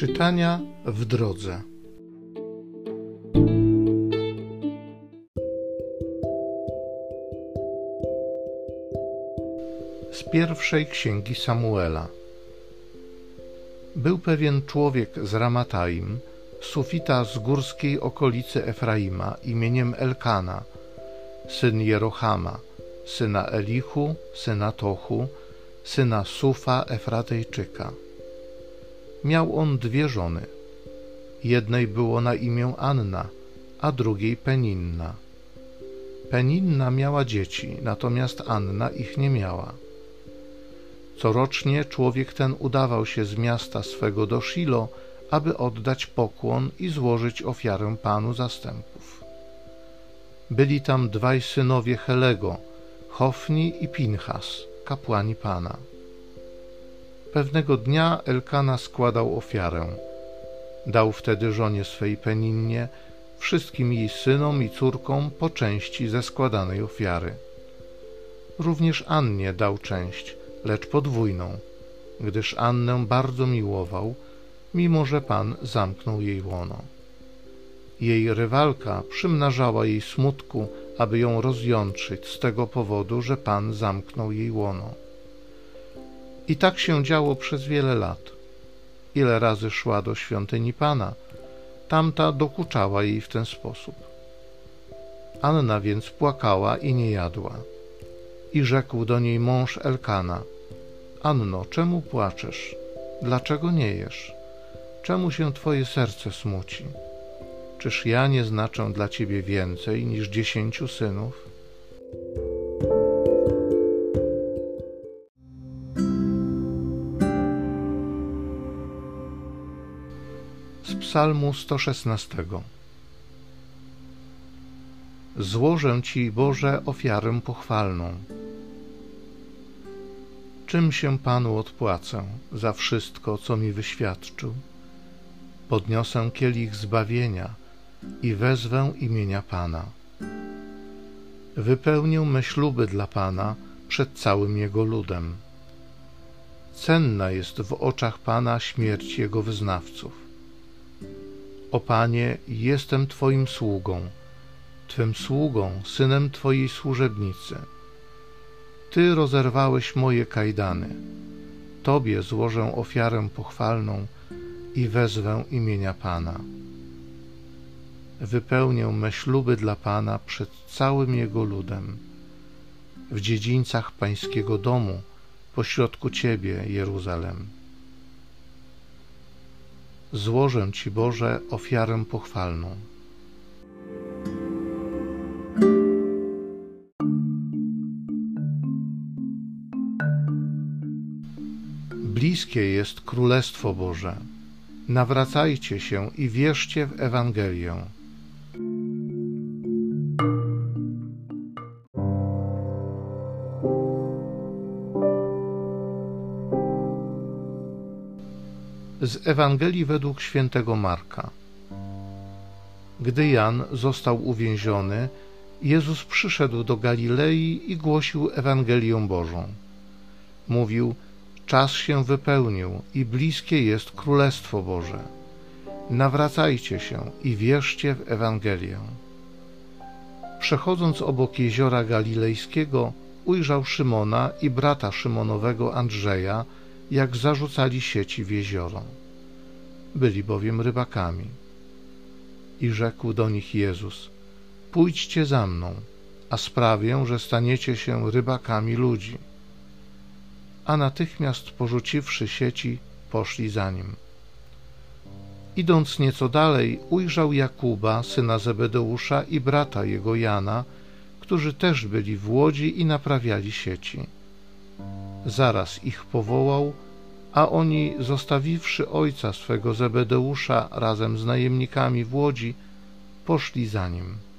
Czytania w drodze. Z pierwszej księgi Samuela. Był pewien człowiek z Ramataim, sufita z górskiej okolicy Efraima, imieniem Elkana, syn Jerohama, syna Elichu, syna Tochu, syna Sufa Efratejczyka Miał on dwie żony. Jednej było na imię Anna, a drugiej Peninna. Peninna miała dzieci, natomiast Anna ich nie miała. Corocznie człowiek ten udawał się z miasta swego do Shilo, aby oddać pokłon i złożyć ofiarę Panu zastępów. Byli tam dwaj synowie Helego, Hofni i Pinchas, kapłani Pana. Pewnego dnia Elkana składał ofiarę. Dał wtedy żonie swej Peninnie, wszystkim jej synom i córkom po części ze składanej ofiary. Również Annie dał część, lecz podwójną, gdyż Annę bardzo miłował, mimo że Pan zamknął jej łono. Jej rywalka przymnażała jej smutku, aby ją rozjątrzyć z tego powodu, że Pan zamknął jej łono. I tak się działo przez wiele lat. Ile razy szła do świątyni Pana, tamta dokuczała jej w ten sposób. Anna więc płakała i nie jadła. I rzekł do niej mąż Elkana: Anno, czemu płaczesz? Dlaczego nie jesz? Czemu się twoje serce smuci? Czyż ja nie znaczę dla ciebie więcej niż dziesięciu synów? Psalmu 116. Złożę Ci, Boże, ofiarę pochwalną. Czym się Panu odpłacę za wszystko, co mi wyświadczył? Podniosę kielich zbawienia i wezwę imienia Pana. Wypełnię me śluby dla Pana przed całym Jego ludem. Cenna jest w oczach Pana śmierć Jego wyznawców o Panie, jestem Twoim sługą, Twym sługą, synem Twojej służebnicy. Ty rozerwałeś moje kajdany. Tobie złożę ofiarę pochwalną i wezwę imienia Pana. Wypełnię me śluby dla Pana przed całym Jego ludem. W dziedzińcach Pańskiego domu, pośrodku Ciebie, Jeruzalem złożę Ci, Boże, ofiarę pochwalną. Bliskie jest Królestwo Boże. Nawracajcie się i wierzcie w Ewangelię. Z Ewangelii według świętego Marka. Gdy Jan został uwięziony, Jezus przyszedł do Galilei i głosił Ewangelię Bożą. Mówił: Czas się wypełnił i bliskie jest Królestwo Boże. Nawracajcie się i wierzcie w Ewangelię. Przechodząc obok jeziora galilejskiego, ujrzał Szymona i brata Szymonowego Andrzeja, jak zarzucali sieci w jezioro. Byli bowiem rybakami. I rzekł do nich Jezus: Pójdźcie za mną, a sprawię, że staniecie się rybakami ludzi. A natychmiast porzuciwszy sieci, poszli za nim. Idąc nieco dalej, ujrzał Jakuba, syna Zebedeusza i brata jego Jana, którzy też byli w łodzi i naprawiali sieci. Zaraz ich powołał, a oni, zostawiwszy ojca swego Zebedeusza razem z najemnikami w łodzi, poszli za nim.